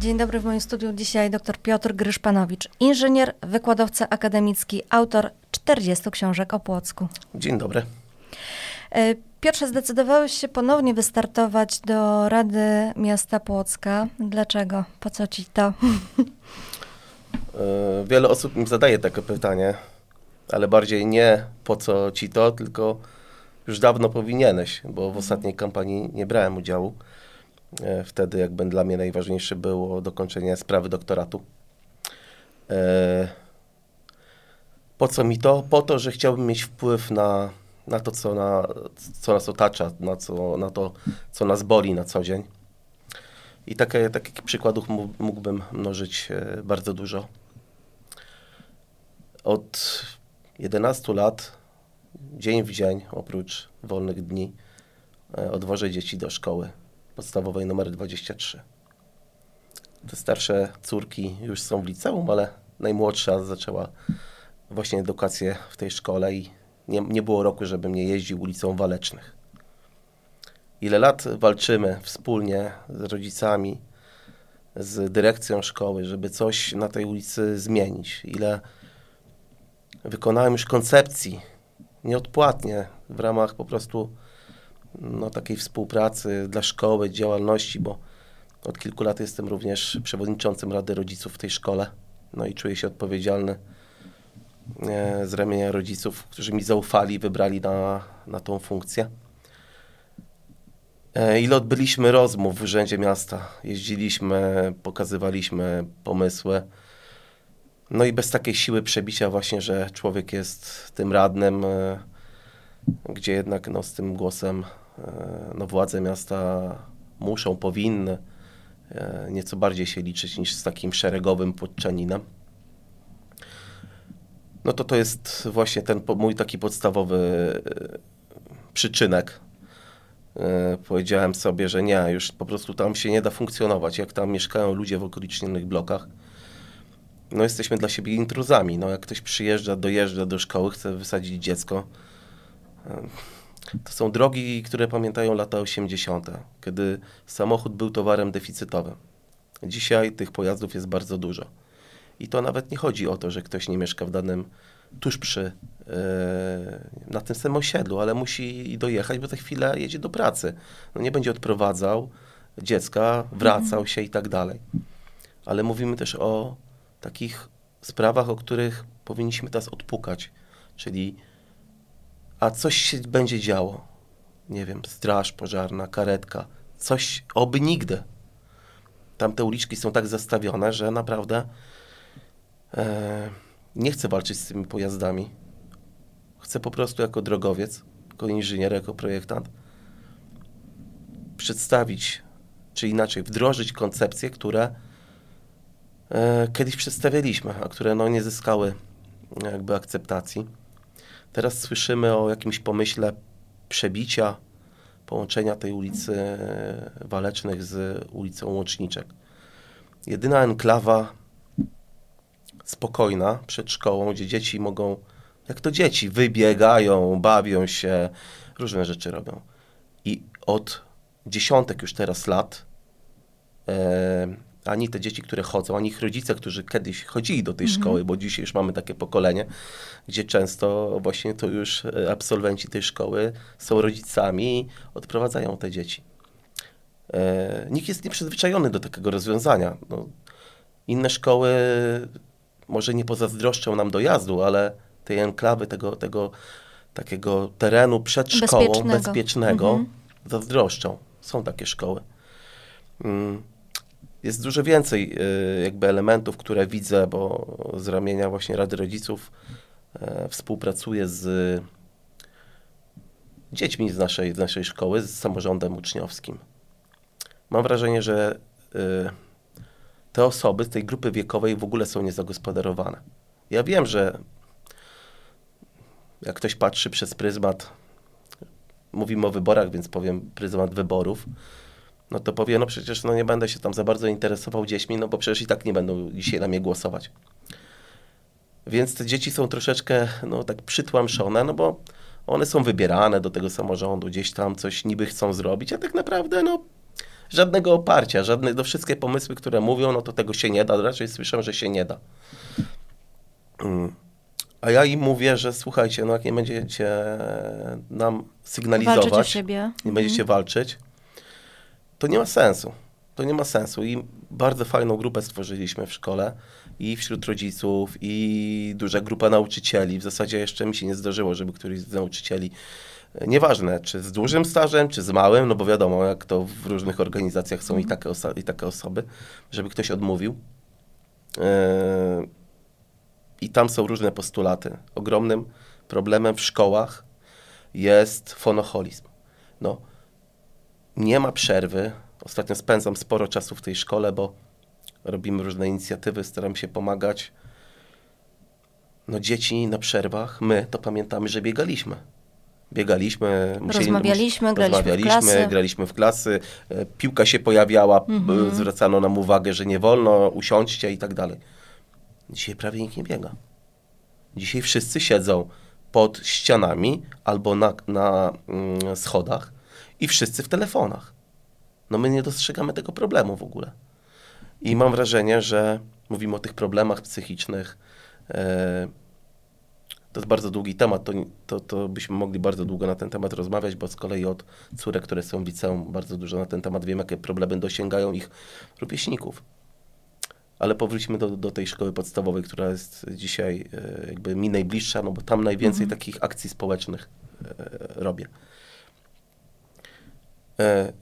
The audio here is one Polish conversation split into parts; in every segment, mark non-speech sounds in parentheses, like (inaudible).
Dzień dobry w moim studiu dzisiaj dr Piotr Gryszpanowicz, inżynier, wykładowca akademicki, autor 40 książek o Płocku. Dzień dobry. E, Piotrze, zdecydowałeś się ponownie wystartować do Rady Miasta Płocka. Dlaczego? Po co ci to? E, wiele osób mi zadaje takie pytanie, ale bardziej nie po co ci to, tylko już dawno powinieneś, bo w ostatniej kampanii nie brałem udziału. E, wtedy jakby dla mnie najważniejsze było dokończenie sprawy doktoratu. E, po co mi to? Po to, że chciałbym mieć wpływ na, na to, co, na, co nas otacza, na, co, na to, co nas boli na co dzień. I takie, takich przykładów mógłbym mnożyć e, bardzo dużo. Od 11 lat, dzień w dzień, oprócz wolnych dni, odwożę dzieci do szkoły podstawowej numer 23. Te starsze córki już są w liceum, ale najmłodsza zaczęła właśnie edukację w tej szkole i nie, nie było roku, żebym nie jeździł ulicą Walecznych. Ile lat walczymy wspólnie z rodzicami, z dyrekcją szkoły, żeby coś na tej ulicy zmienić. Ile wykonałem już koncepcji nieodpłatnie w ramach po prostu no, takiej współpracy dla szkoły, działalności, bo od kilku lat jestem również przewodniczącym Rady Rodziców w tej szkole. No i czuję się odpowiedzialny e, z ramienia rodziców, którzy mi zaufali wybrali na, na tą funkcję. E, ile odbyliśmy rozmów w Urzędzie Miasta. Jeździliśmy, pokazywaliśmy pomysły. No i bez takiej siły przebicia właśnie, że człowiek jest tym radnym, e, gdzie jednak no, z tym głosem no, władze miasta muszą, powinny e, nieco bardziej się liczyć niż z takim szeregowym podczaninem. No to to jest właśnie ten mój taki podstawowy e, przyczynek. Powiedziałem sobie, że nie, już po prostu tam się nie da funkcjonować, jak tam mieszkają ludzie w okolicznych blokach. No jesteśmy dla siebie intruzami. No jak ktoś przyjeżdża, dojeżdża do szkoły, chce wysadzić dziecko, to są drogi, które pamiętają lata 80., kiedy samochód był towarem deficytowym. Dzisiaj tych pojazdów jest bardzo dużo. I to nawet nie chodzi o to, że ktoś nie mieszka w danym, tuż przy, yy, na tym samym osiedlu, ale musi dojechać, bo za chwilę jedzie do pracy. No nie będzie odprowadzał dziecka, wracał się i tak dalej. Ale mówimy też o takich sprawach, o których powinniśmy teraz odpukać, czyli a coś się będzie działo. Nie wiem, straż pożarna, karetka, coś, oby nigdy. Tam te uliczki są tak zastawione, że naprawdę e, nie chcę walczyć z tymi pojazdami. Chcę po prostu jako drogowiec, jako inżynier, jako projektant przedstawić, czy inaczej wdrożyć koncepcje, które e, kiedyś przedstawialiśmy, a które no, nie zyskały jakby akceptacji. Teraz słyszymy o jakimś pomyśle przebicia, połączenia tej ulicy Walecznych z ulicą Łączniczek. Jedyna enklawa spokojna przed szkołą, gdzie dzieci mogą, jak to dzieci, wybiegają, bawią się, różne rzeczy robią. I od dziesiątek już teraz lat e, ani te dzieci, które chodzą, ani ich rodzice, którzy kiedyś chodzili do tej mhm. szkoły, bo dzisiaj już mamy takie pokolenie, gdzie często właśnie to już e, absolwenci tej szkoły są rodzicami i odprowadzają te dzieci. E, nikt jest nieprzyzwyczajony do takiego rozwiązania. No, inne szkoły może nie pozazdroszczą nam dojazdu, ale tej enklawy, tego, tego takiego terenu przed szkołą bezpiecznego, bezpiecznego mhm. zazdroszczą. Są takie szkoły. Mm jest dużo więcej e, jakby elementów, które widzę, bo z ramienia właśnie Rady Rodziców e, współpracuję z dziećmi z naszej, z naszej szkoły, z samorządem uczniowskim. Mam wrażenie, że e, te osoby z tej grupy wiekowej w ogóle są niezagospodarowane. Ja wiem, że jak ktoś patrzy przez pryzmat, mówimy o wyborach, więc powiem pryzmat wyborów, no to powie, no przecież no nie będę się tam za bardzo interesował dziećmi, no bo przecież i tak nie będą dzisiaj na mnie głosować. Więc te dzieci są troszeczkę no, tak przytłamszone, no bo one są wybierane do tego samorządu, gdzieś tam coś niby chcą zrobić, a tak naprawdę no, żadnego oparcia, żadne, do wszystkie pomysły, które mówią, no to tego się nie da, raczej słyszę, że się nie da. Mm. A ja im mówię, że słuchajcie, no jak nie będziecie nam sygnalizować, nie będziecie walczyć, to nie ma sensu. To nie ma sensu. I bardzo fajną grupę stworzyliśmy w szkole i wśród rodziców, i duża grupa nauczycieli. W zasadzie jeszcze mi się nie zdarzyło, żeby któryś z nauczycieli, e, nieważne czy z dużym stażem, czy z małym, no bo wiadomo, jak to w różnych organizacjach są i, takie oso- i takie osoby, żeby ktoś odmówił. Yy, I tam są różne postulaty. Ogromnym problemem w szkołach jest fonoholizm. No, nie ma przerwy. Ostatnio spędzam sporo czasu w tej szkole, bo robimy różne inicjatywy, staram się pomagać. No dzieci na przerwach, my to pamiętamy, że biegaliśmy. Biegaliśmy, Rozmawialiśmy, graliśmy w rozmawialiśmy, klasy. graliśmy w klasy, e, piłka się pojawiała, b- Mhm. zwracano nam uwagę, że nie wolno, usiądźcie i tak dalej. Dzisiaj prawie nikt nie biega. Dzisiaj wszyscy siedzą pod ścianami albo na, na mm, schodach i wszyscy w telefonach. No my nie dostrzegamy tego problemu w ogóle. I mam wrażenie, że mówimy o tych problemach psychicznych. E, to jest bardzo długi temat, to, to, to byśmy mogli bardzo długo na ten temat rozmawiać, bo z kolei od córek, które są w liceum, bardzo dużo na ten temat wiem, jakie problemy dosięgają ich rówieśników. Ale powróćmy do, do tej szkoły podstawowej, która jest dzisiaj e, jakby mi najbliższa, no bo tam najwięcej takich akcji społecznych e, robię. E,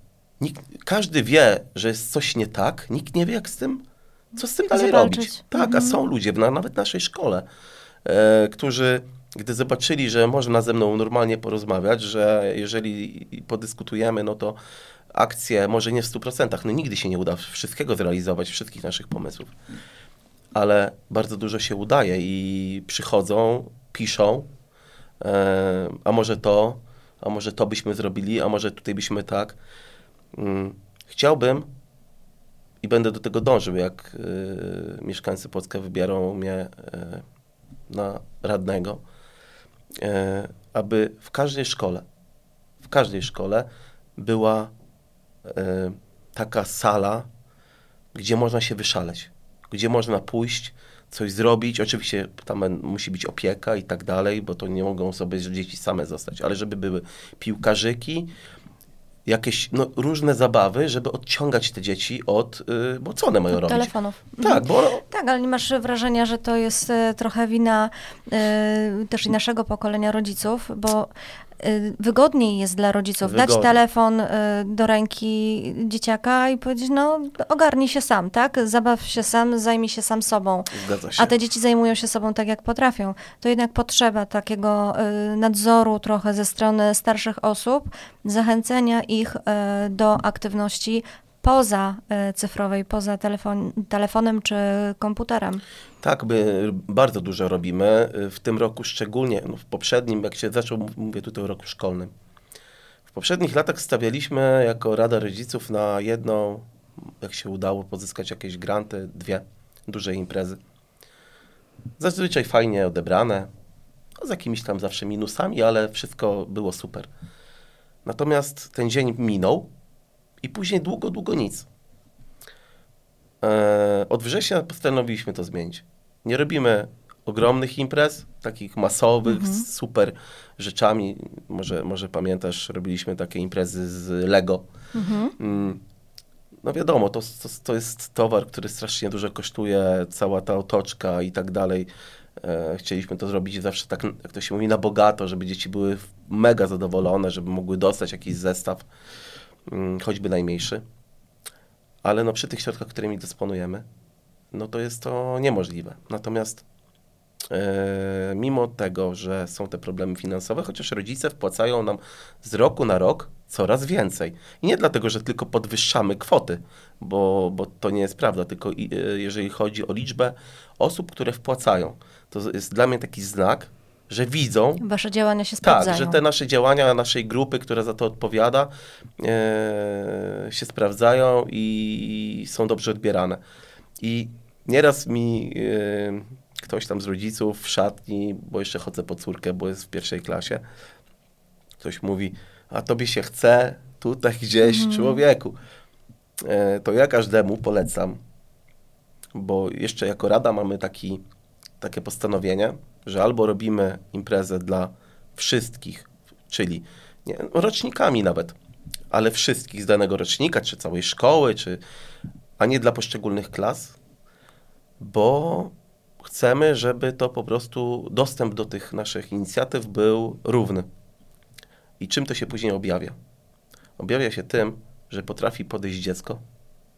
nikt, każdy wie, że jest coś nie tak, nikt nie wie, jak z tym, co z tym dalej Zawalczyć. robić. Tak, a są ludzie, na, nawet w naszej szkole, e, którzy, gdy zobaczyli, że można ze mną normalnie porozmawiać, że jeżeli podyskutujemy, no to akcje, może nie w 100%, no nigdy się nie uda wszystkiego zrealizować, wszystkich naszych pomysłów, ale bardzo dużo się udaje i przychodzą, piszą, e, a może to, a może to byśmy zrobili, a może tutaj byśmy tak. Mm, Chciałbym i będę do tego dążył, jak y, mieszkańcy Płocka wybiorą mnie y, na radnego, y, aby w każdej szkole, w każdej szkole była taka sala, gdzie można się wyszaleć, gdzie można pójść, coś zrobić. Oczywiście tam musi być opieka i tak dalej, bo to nie mogą sobie dzieci same zostać, ale żeby były piłkarzyki, jakieś no, różne zabawy, żeby odciągać te dzieci od, y, bo co one mają Od robić? telefonów. Tak, bo Tak, ale nie masz wrażenia, że to jest e, trochę wina e, też i naszego pokolenia rodziców, bo wygodniej jest dla rodziców dać telefon e, do ręki dzieciaka i powiedzieć, no ogarnij się sam, tak? Zabaw się sam, zajmij się sam sobą. się. A te dzieci zajmują się sobą tak, jak potrafią. To jednak potrzeba takiego y, nadzoru trochę ze strony starszych osób, zachęcenia ich y, do aktywności poza y, cyfrowej, poza telefon, telefonem czy komputerem. Tak, my bardzo dużo robimy. y, W tym roku szczególnie, no w poprzednim, jak się zaczął, mów- mówię tutaj o roku szkolnym. W poprzednich latach stawialiśmy jako Rada Rodziców na jedną, jak się udało pozyskać jakieś granty, dwie duże imprezy. Zazwyczaj fajnie odebrane, no z jakimiś tam zawsze minusami, ale wszystko było super. Natomiast ten dzień minął i później długo, długo nic. E, od września postanowiliśmy to zmienić. Nie robimy ogromnych imprez, takich masowych, z super rzeczami. Może, może pamiętasz, robiliśmy takie imprezy z Lego. Mm, No wiadomo, to, to, to jest towar, który strasznie dużo kosztuje, cała ta otoczka i tak dalej. E, chcieliśmy to zrobić zawsze tak, jak to się mówi, na bogato, żeby dzieci były mega zadowolone, żeby mogły dostać jakiś zestaw, choćby najmniejszy. Ale no przy tych środkach, którymi dysponujemy, no to jest to niemożliwe. Natomiast e, mimo tego, że są te problemy finansowe, chociaż rodzice wpłacają nam z roku na rok coraz więcej. I nie dlatego, że tylko podwyższamy kwoty, bo, bo to nie jest prawda, tylko e, jeżeli chodzi o liczbę osób, które wpłacają, to jest dla mnie taki znak, że widzą, Wasze działania się tak, sprawdzają. że te nasze działania naszej grupy, która za to odpowiada, e, się sprawdzają i są dobrze odbierane. I nieraz mi e, ktoś tam z rodziców w szatni, bo jeszcze chodzę po córkę, bo jest w pierwszej klasie, ktoś mówi, a tobie się chce tutaj (laughs) gdzieś, człowieku. e, to ja każdemu polecam, bo jeszcze jako rada mamy taki, takie postanowienie, że albo robimy imprezę dla wszystkich, czyli nie, rocznikami nawet, ale wszystkich z danego rocznika, czy całej szkoły, czy, a nie dla poszczególnych klas, bo chcemy, żeby to po prostu dostęp do tych naszych inicjatyw był równy. I czym to się później objawia? Objawia się tym, że potrafi podejść dziecko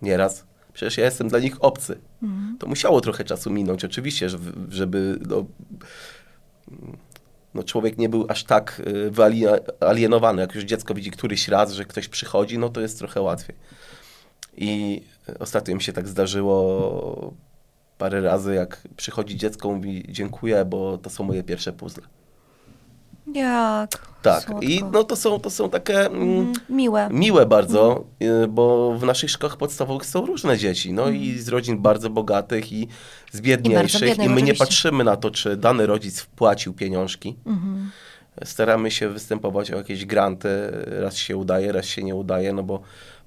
nieraz. Przecież ja jestem dla nich obcy. Mhm. To musiało trochę czasu minąć, oczywiście, żeby no, no człowiek nie był aż tak y, wyalienowany. Jak już dziecko widzi któryś raz, że ktoś przychodzi, no to jest trochę łatwiej. I ostatnio mi się tak zdarzyło parę razy, jak przychodzi dziecko, mówi dziękuję, bo to są moje pierwsze puzzle. Jak? Tak, Słodko. i no to są, to są takie mm, mm miłe. Miłe bardzo, mm. bo w naszych szkołach podstawowych są różne dzieci, no mm. i z rodzin bardzo bogatych i z biedniejszych. I, biednych, I my oczywiście. nie patrzymy na to, czy dany rodzic wpłacił pieniążki. Mm Staramy się występować o jakieś granty, raz się udaje, raz się nie udaje, no bo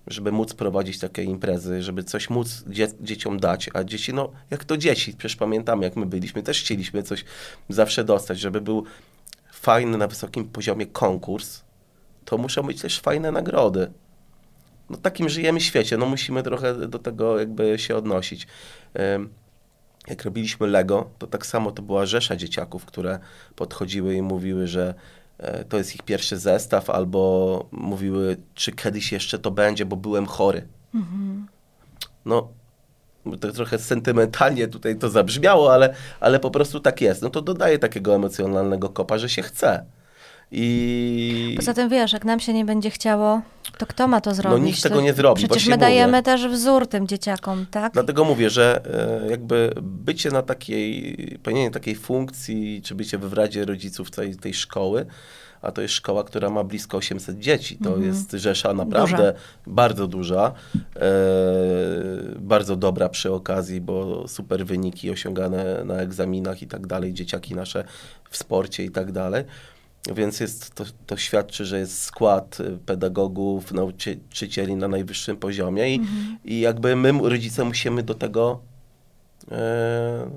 żeby móc prowadzić takie imprezy, żeby coś móc dzie dzieciom dać, a dzieci, no jak to dzieci, przecież pamiętamy jak my byliśmy, też chcieliśmy coś zawsze dostać, żeby był fajny na wysokim poziomie konkurs, to muszą być też fajne nagrody. No takim żyjemy świecie, no musimy trochę do tego jakby się odnosić. Jak robiliśmy Lego, to tak samo to była rzesza dzieciaków, które podchodziły i mówiły, że e, to jest ich pierwszy zestaw, albo mówiły, czy kiedyś jeszcze to będzie, bo byłem chory. Mhm. No, to trochę sentymentalnie tutaj to zabrzmiało, ale, ale po prostu tak jest. No to dodaje takiego emocjonalnego kopa, że się chce. I... Poza tym wiesz, jak nam się nie będzie chciało, to kto ma to zrobić? No nikt tego nie zrobi. Przecież my dajemy mówię. też wzór tym dzieciakom, tak? Dlatego mówię, że e, jakby bycie na takiej, pełnienie takiej funkcji, czy bycie w Radzie Rodziców tej, tej szkoły, a to jest szkoła, która ma blisko 800 dzieci. To mhm. jest rzesza naprawdę duża. bardzo duża, e, bardzo dobra przy okazji, bo super wyniki osiągane na egzaminach i tak dalej, dzieciaki nasze w sporcie i tak dalej. Więc jest, to, to świadczy, że jest skład pedagogów, nauczycieli na najwyższym poziomie i, mhm. i jakby my, rodzice, musimy do tego e,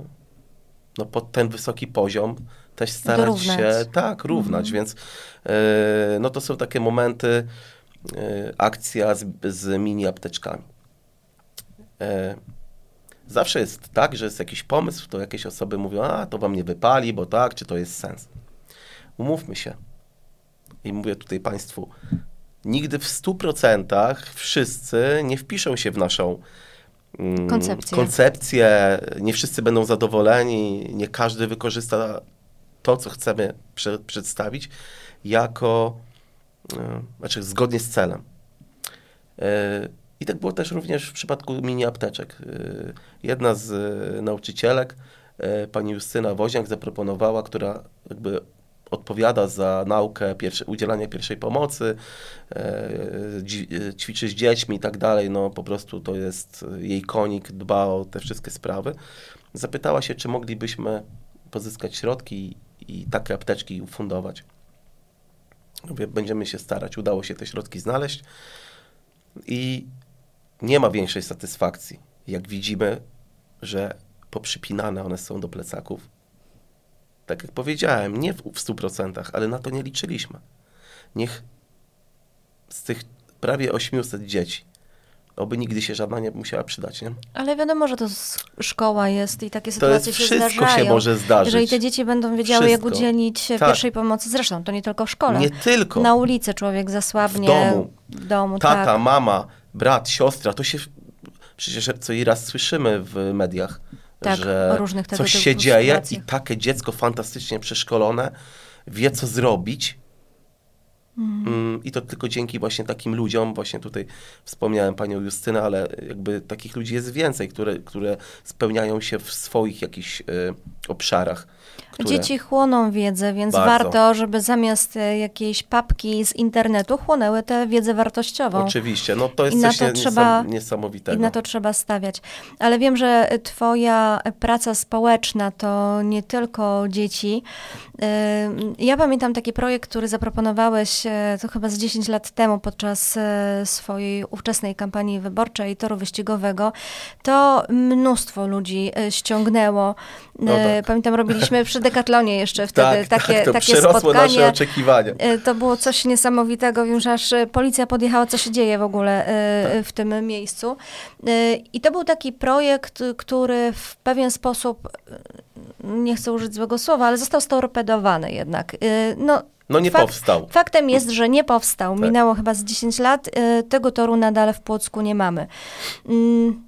no, pod ten wysoki poziom też starać Dorównać. się tak, równać, mhm. więc e, no to są takie momenty, e, akcja z, z mini apteczkami. E, zawsze jest tak, że jest jakiś pomysł, to jakieś osoby mówią, a to wam nie wypali, bo tak, czy to jest sens. Umówmy się. I mówię tutaj Państwu, nigdy w 100% wszyscy nie wpiszą się w naszą mm, koncepcję. koncepcję. Nie wszyscy będą zadowoleni, nie każdy wykorzysta to, co chcemy prze, przedstawić, jako, e, znaczy zgodnie z celem. E, I tak było też również w przypadku mini apteczek. E, jedna z nauczycielek, pani Justyna Woźniak, zaproponowała, która jakby odpowiada za naukę, pierwsze, udzielanie pierwszej pomocy, ćwiczy z dziećmi i tak dalej, no po prostu to jest jej konik, dba o te wszystkie sprawy. Zapytała się, czy moglibyśmy pozyskać środki i takie apteczki ufundować. Będziemy się starać. Udało się te środki znaleźć i nie ma większej satysfakcji, jak widzimy, że poprzypinane one są do plecaków. Tak jak powiedziałem, nie w, w 100%, ale na to nie liczyliśmy. Niech z tych prawie 800 dzieci oby nigdy się żadna nie musiała przydać, nie? Ale wiadomo, że to szkoła jest i takie sytuacje się zdarzają. Wszystko się może zdarzyć. Jeżeli te dzieci będą wiedziały, wszystko. jak udzielić tak. pierwszej pomocy, zresztą to nie tylko w szkole. Nie tylko. Na ulicy człowiek zasłabnie. W domu. W domu, Tata, tak. mama, brat, siostra, to się przecież co i raz słyszymy w mediach, tak, że coś się dzieje i takie dziecko fantastycznie przeszkolone wie, co zrobić, Mhm. I to tylko dzięki właśnie takim ludziom, właśnie tutaj wspomniałem panią Justynę, ale jakby takich ludzi jest więcej, które, które spełniają się w swoich jakichś y, obszarach. Które... Dzieci chłoną wiedzę, więc Bardzo. warto, żeby zamiast e, jakiejś papki z internetu chłonęły tę wiedzę wartościową. Oczywiście, no to jest I coś to trzeba, niesamowitego. I na to trzeba stawiać. Ale wiem, że twoja praca społeczna to nie tylko dzieci. Ja pamiętam taki projekt, który zaproponowałeś to chyba z 10 lat temu podczas e, swojej ówczesnej kampanii wyborczej toru wyścigowego, to mnóstwo ludzi e, ściągnęło. No tak. Pamiętam, robiliśmy przy Decathlonie jeszcze wtedy tak, takie, tak, to takie spotkanie. nasze oczekiwania. To było coś niesamowitego. Wiem, że aż policja podjechała, co się dzieje w ogóle tak. w tym miejscu. I to był taki projekt, który w pewien sposób nie chcę użyć złego słowa, ale został storpedowany jednak. No, no nie fakt, powstał. Faktem jest, że nie powstał. Tak. Minęło chyba z 10 lat. Y, tego toru nadal w Płocku nie mamy. Mm,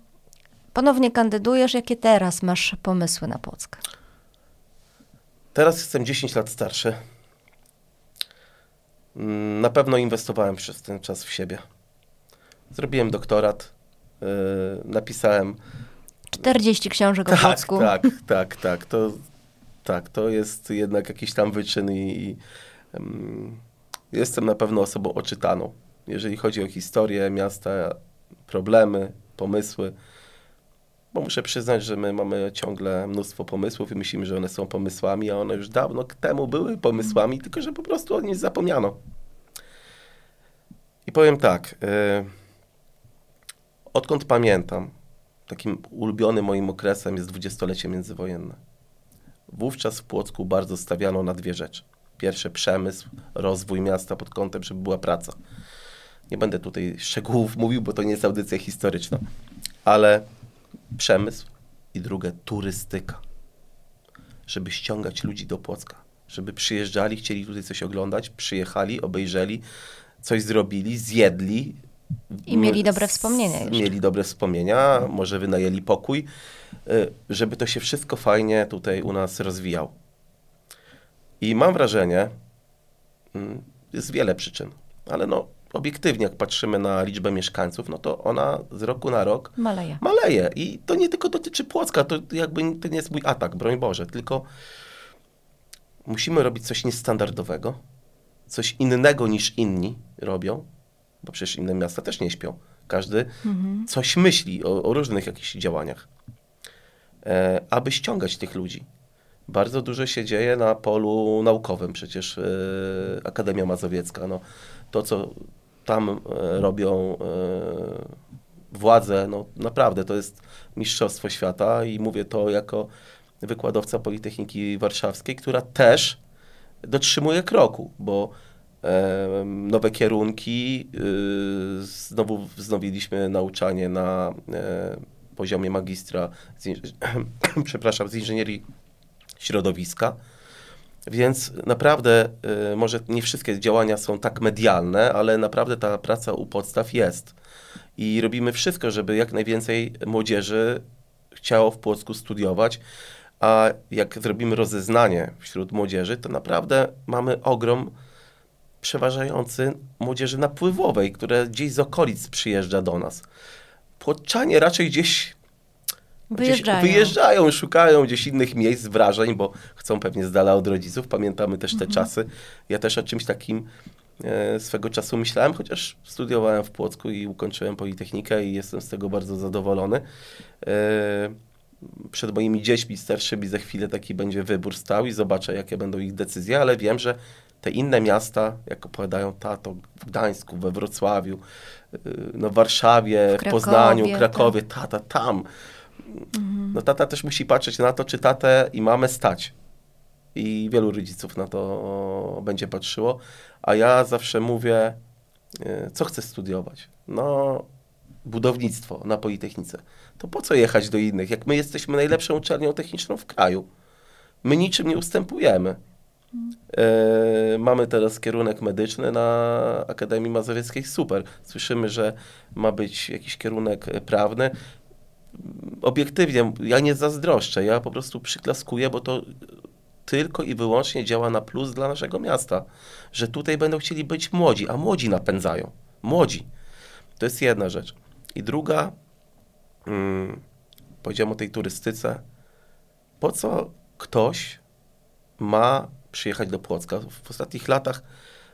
ponownie kandydujesz. Jakie teraz masz pomysły na Płock? Teraz jestem 10 lat starszy. Mm, na pewno inwestowałem przez ten czas w siebie. Zrobiłem doktorat, yy, napisałem 40 książek o tak, Płocku. Tak, tak, tak. To, tak, to jest jednak jakiś tam wyczyn i, i jestem na pewno osobą oczytaną. Jeżeli chodzi o historię miasta, problemy, pomysły, bo muszę przyznać, że my mamy ciągle mnóstwo pomysłów i myślimy, że one są pomysłami, a one już dawno temu były pomysłami, tylko że po prostu o nich zapomniano. I powiem tak, yy, odkąd pamiętam, takim ulubionym moim okresem jest dwudziestolecie międzywojenne. Wówczas w Płocku bardzo stawiano na dwie rzeczy – Pierwsze przemysł, rozwój miasta pod kątem, żeby była praca. Nie będę tutaj szczegółów mówił, bo to nie jest audycja historyczna, ale przemysł i drugie turystyka. Żeby ściągać ludzi do Płocka, żeby przyjeżdżali, chcieli tutaj coś oglądać, przyjechali, obejrzeli, coś zrobili, zjedli. I mieli dobre wspomnienia. Jeszcze. Mieli dobre wspomnienia, może wynajęli pokój, y, żeby to się wszystko fajnie tutaj u nas rozwijało. I mam wrażenie, mm, jest wiele przyczyn, ale no obiektywnie, jak patrzymy na liczbę mieszkańców, no to ona z roku na rok maleje. maleje. I to nie tylko dotyczy Płocka, to jakby to nie jest mój atak, broń Boże, tylko musimy robić coś niestandardowego, coś innego niż inni robią, bo przecież inne miasta też nie śpią. Każdy mhm. coś myśli o, o różnych jakichś działaniach, e, aby ściągać tych ludzi bardzo dużo się dzieje na polu naukowym. Przecież yy, Akademia Mazowiecka, no, to co tam yy, robią yy, władze, no naprawdę to jest mistrzostwo świata i mówię to jako wykładowca Politechniki Warszawskiej, która też dotrzymuje kroku, bo nowe kierunki, znowu wznowiliśmy nauczanie na poziomie magistra, z, (clears throat) przepraszam, z inżynierii środowiska. Więc naprawdę, y, może nie wszystkie działania są tak medialne, ale naprawdę ta praca u podstaw jest. I robimy wszystko, żeby jak najwięcej młodzieży chciało w Płocku studiować. A jak zrobimy rozeznanie wśród młodzieży, to naprawdę mamy ogrom przeważający młodzieży napływowej, które gdzieś z okolic przyjeżdża do nas. Płotczanie raczej gdzieś Wyjeżdżają. wyjeżdżają, szukają gdzieś innych miejsc, wrażeń, bo chcą pewnie z dala od rodziców. Pamiętamy też te mhm. czasy. Ja też o czymś takim e, swego czasu myślałem, chociaż studiowałem w Płocku i ukończyłem Politechnikę i jestem z tego bardzo zadowolony. E, przed moimi dziećmi starszymi za chwilę taki będzie wybór stał i zobaczę, jakie będą ich decyzje, ale wiem, że te inne miasta, jak opowiadają tato w Gdańsku, we Wrocławiu, e, no w Warszawie, w, Krakowie, w Poznaniu, Krakowie, tak. tata tam, Mhm. No tata też musi patrzeć na to, czy tatę i mamę stać. I wielu rodziców na to będzie patrzyło. A ja zawsze mówię, e, co chcę studiować? No, budownictwo na Politechnice. To po co jechać do innych, jak my jesteśmy najlepszą uczelnią techniczną w kraju? My niczym nie ustępujemy. E, mamy teraz kierunek medyczny na Akademii Mazowieckiej. Super. Słyszymy, że ma być jakiś kierunek prawny obiektywnie, ja nie zazdroszczę, ja po prostu przyklaskuję, bo to tylko i wyłącznie działa na plus dla naszego miasta, że tutaj będą chcieli być młodzi, a młodzi napędzają. Młodzi. To jest jedna rzecz. I druga, hmm, powiedziałem o tej turystyce. Po co ktoś ma przyjechać do Płocka? W ostatnich latach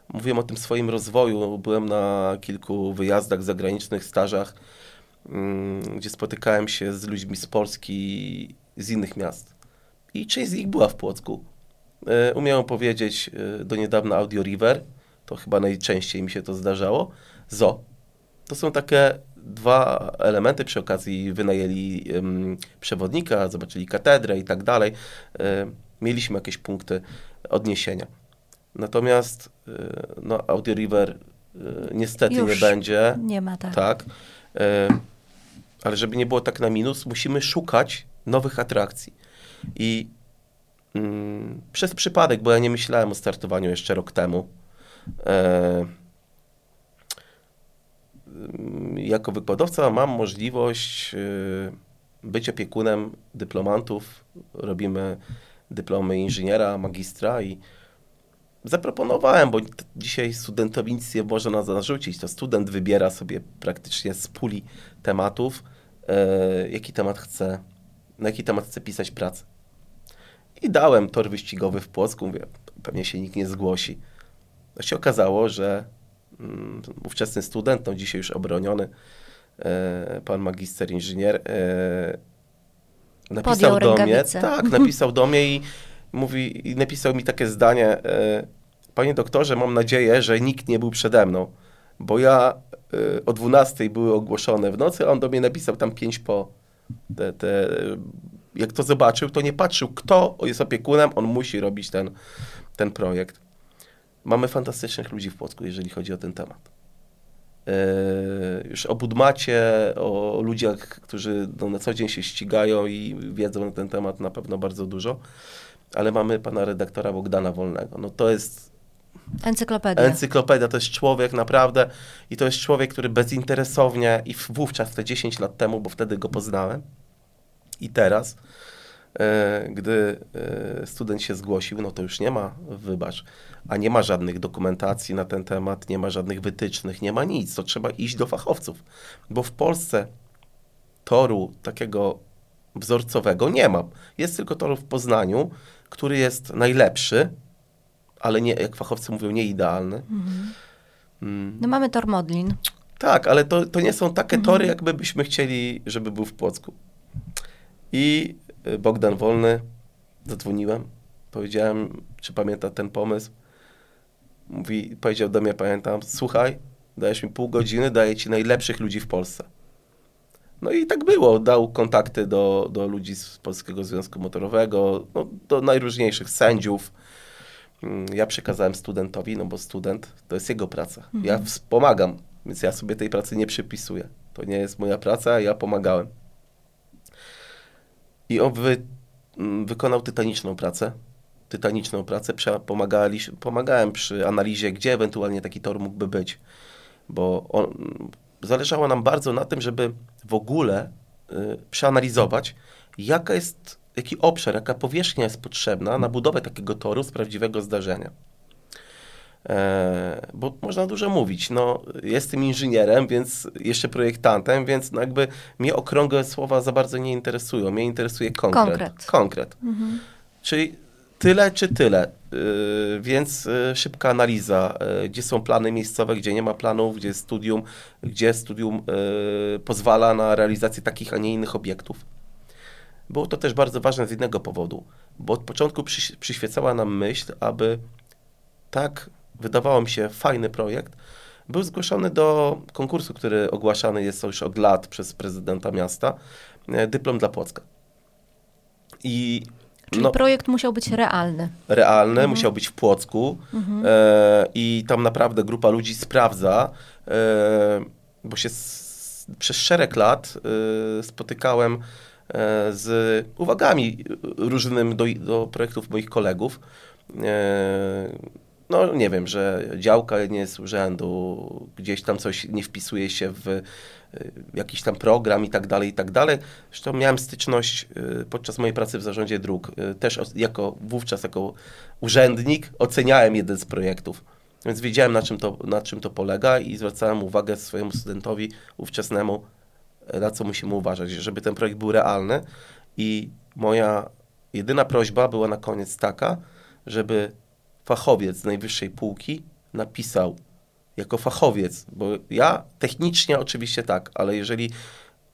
mówiłem o tym swoim rozwoju. Byłem na kilku wyjazdach zagranicznych, stażach gdzie spotykałem się z ludźmi z Polski, z innych miast. I część z nich była w Płocku. E, umiałem powiedzieć e, do niedawna Audio River, to chyba najczęściej mi się to zdarzało. ZO. To są takie dwa elementy. Przy okazji wynajęli przewodnika, zobaczyli katedrę i tak dalej. Um, mieliśmy jakieś punkty odniesienia. Natomiast no, Audio River niestety Już nie będzie. Nie ma tak. Tak. Ale żeby nie było tak na minus, musimy szukać nowych atrakcji. I mm, przez przypadek, bo ja nie myślałem o startowaniu jeszcze rok temu, e, jako wykładowca mam możliwość e, być opiekunem dyplomantów. Robimy dyplomy inżyniera, magistra i zaproponowałem, bo dzisiaj studentowi nic nie można narzucić. To student wybiera sobie praktycznie z puli tematów, jaki temat chce, na jaki temat chce pisać pracę. I dałem tor wyścigowy w Płocku, mówię, pewnie się nikt nie zgłosi. To się okazało, że mm, ówczesny student, no dzisiaj już obroniony, e, pan magister inżynier, e, napisał do mnie, tak, (laughs) napisał do mnie i mówi, i napisał mi takie zdanie, e, panie doktorze, mam nadzieję, że nikt nie był przede mną, bo ja e, o 12 były ogłoszone w nocy, a on do mnie napisał tam 5 po te, te jak to zobaczył, to nie patrzył, kto jest opiekunem, on musi robić ten, ten projekt. Mamy fantastycznych ludzi w Płocku, jeżeli chodzi o ten temat. Yy, już o Budmacie, o ludziach, którzy no, na co dzień się ścigają i wiedzą na ten temat na pewno bardzo dużo, ale mamy pana redaktora Bogdana Wolnego. No to jest Encyklopedia. Encyklopedia to jest człowiek naprawdę i to jest człowiek, który bezinteresownie i wówczas, te 10 lat temu, bo wtedy go poznałem i teraz, e, gdy e, student się zgłosił, no to już nie ma, wybacz, a nie ma żadnych dokumentacji na ten temat, nie ma żadnych wytycznych, nie ma nic, to trzeba iść do fachowców, bo w Polsce toru takiego wzorcowego nie ma. Jest tylko tor w Poznaniu, który jest najlepszy, ale nie, jak fachowcy mówią, nie idealny. Mhm. Mm. No mamy tor Modlin. Tak, ale to, to nie są takie mhm. tory, jakby byśmy chcieli, żeby był w Płocku. I y, Bogdan Wolny, zadzwoniłem, powiedziałem, czy pamięta ten pomysł. Mówi, powiedział do mnie, pamiętam, słuchaj, dajesz mi pół godziny, daję ci najlepszych ludzi w Polsce. No i tak było. Dał kontakty do, do ludzi z Polskiego Związku Motorowego, no, do najróżniejszych sędziów. Mm, ja przekazałem studentowi, no bo student to jest jego praca. Mhm. Ja wspomagam, więc ja sobie tej pracy nie przypisuję. To nie jest moja praca, ja pomagałem. I on wy, mm, wykonał tytaniczną pracę. Tytaniczną pracę. Pomagali, pomagałem przy analizie, gdzie ewentualnie taki tor mógłby być. Bo on, zależało nam bardzo na tym, żeby w ogóle y, przeanalizować, jaka jest, jaki obszar, jaka powierzchnia jest potrzebna na budowę takiego toru z prawdziwego zdarzenia. E, bo można dużo mówić. No, jestem inżynierem, więc jeszcze projektantem, więc no jakby mnie okrągłe słowa za bardzo nie interesują. Mnie interesuje konkret. Konkret. konkret. Mhm. Czyli tyle czy tyle. Yy, więc yy, szybka analiza, yy, gdzie są plany miejscowe, gdzie nie ma planów, gdzie jest studium, gdzie studium pozwala na realizację takich, a nie innych obiektów. Było to też bardzo ważne z innego powodu, bo od początku przy, przyświecała nam myśl, aby tak wydawało mi się fajny projekt, był zgłoszony do konkursu, który ogłaszany jest już od lat przez prezydenta miasta, e, dyplom dla Płocka. I Czyli no, projekt musiał być realny. Realny, mhm. musiał być w Płocku mhm. e, i tam naprawdę grupa ludzi sprawdza, e, bo się przez szereg lat e, spotykałem z uwagami różnymi do, do projektów moich kolegów no nie wiem, że działka nie jest urzędu, gdzieś tam coś nie wpisuje się w y, jakiś tam program i tak dalej, i tak dalej. Zresztą miałem styczność podczas mojej pracy w zarządzie dróg. Też jako wówczas jako urzędnik oceniałem jeden z projektów. Więc wiedziałem na czym to, na czym to polega i zwracałem uwagę swojemu studentowi ówczesnemu, na co musimy uważać, żeby ten projekt był realny. I moja jedyna prośba była na koniec taka, żeby fachowiec z najwyższej półki napisał jako fachowiec, bo ja technicznie oczywiście tak, ale jeżeli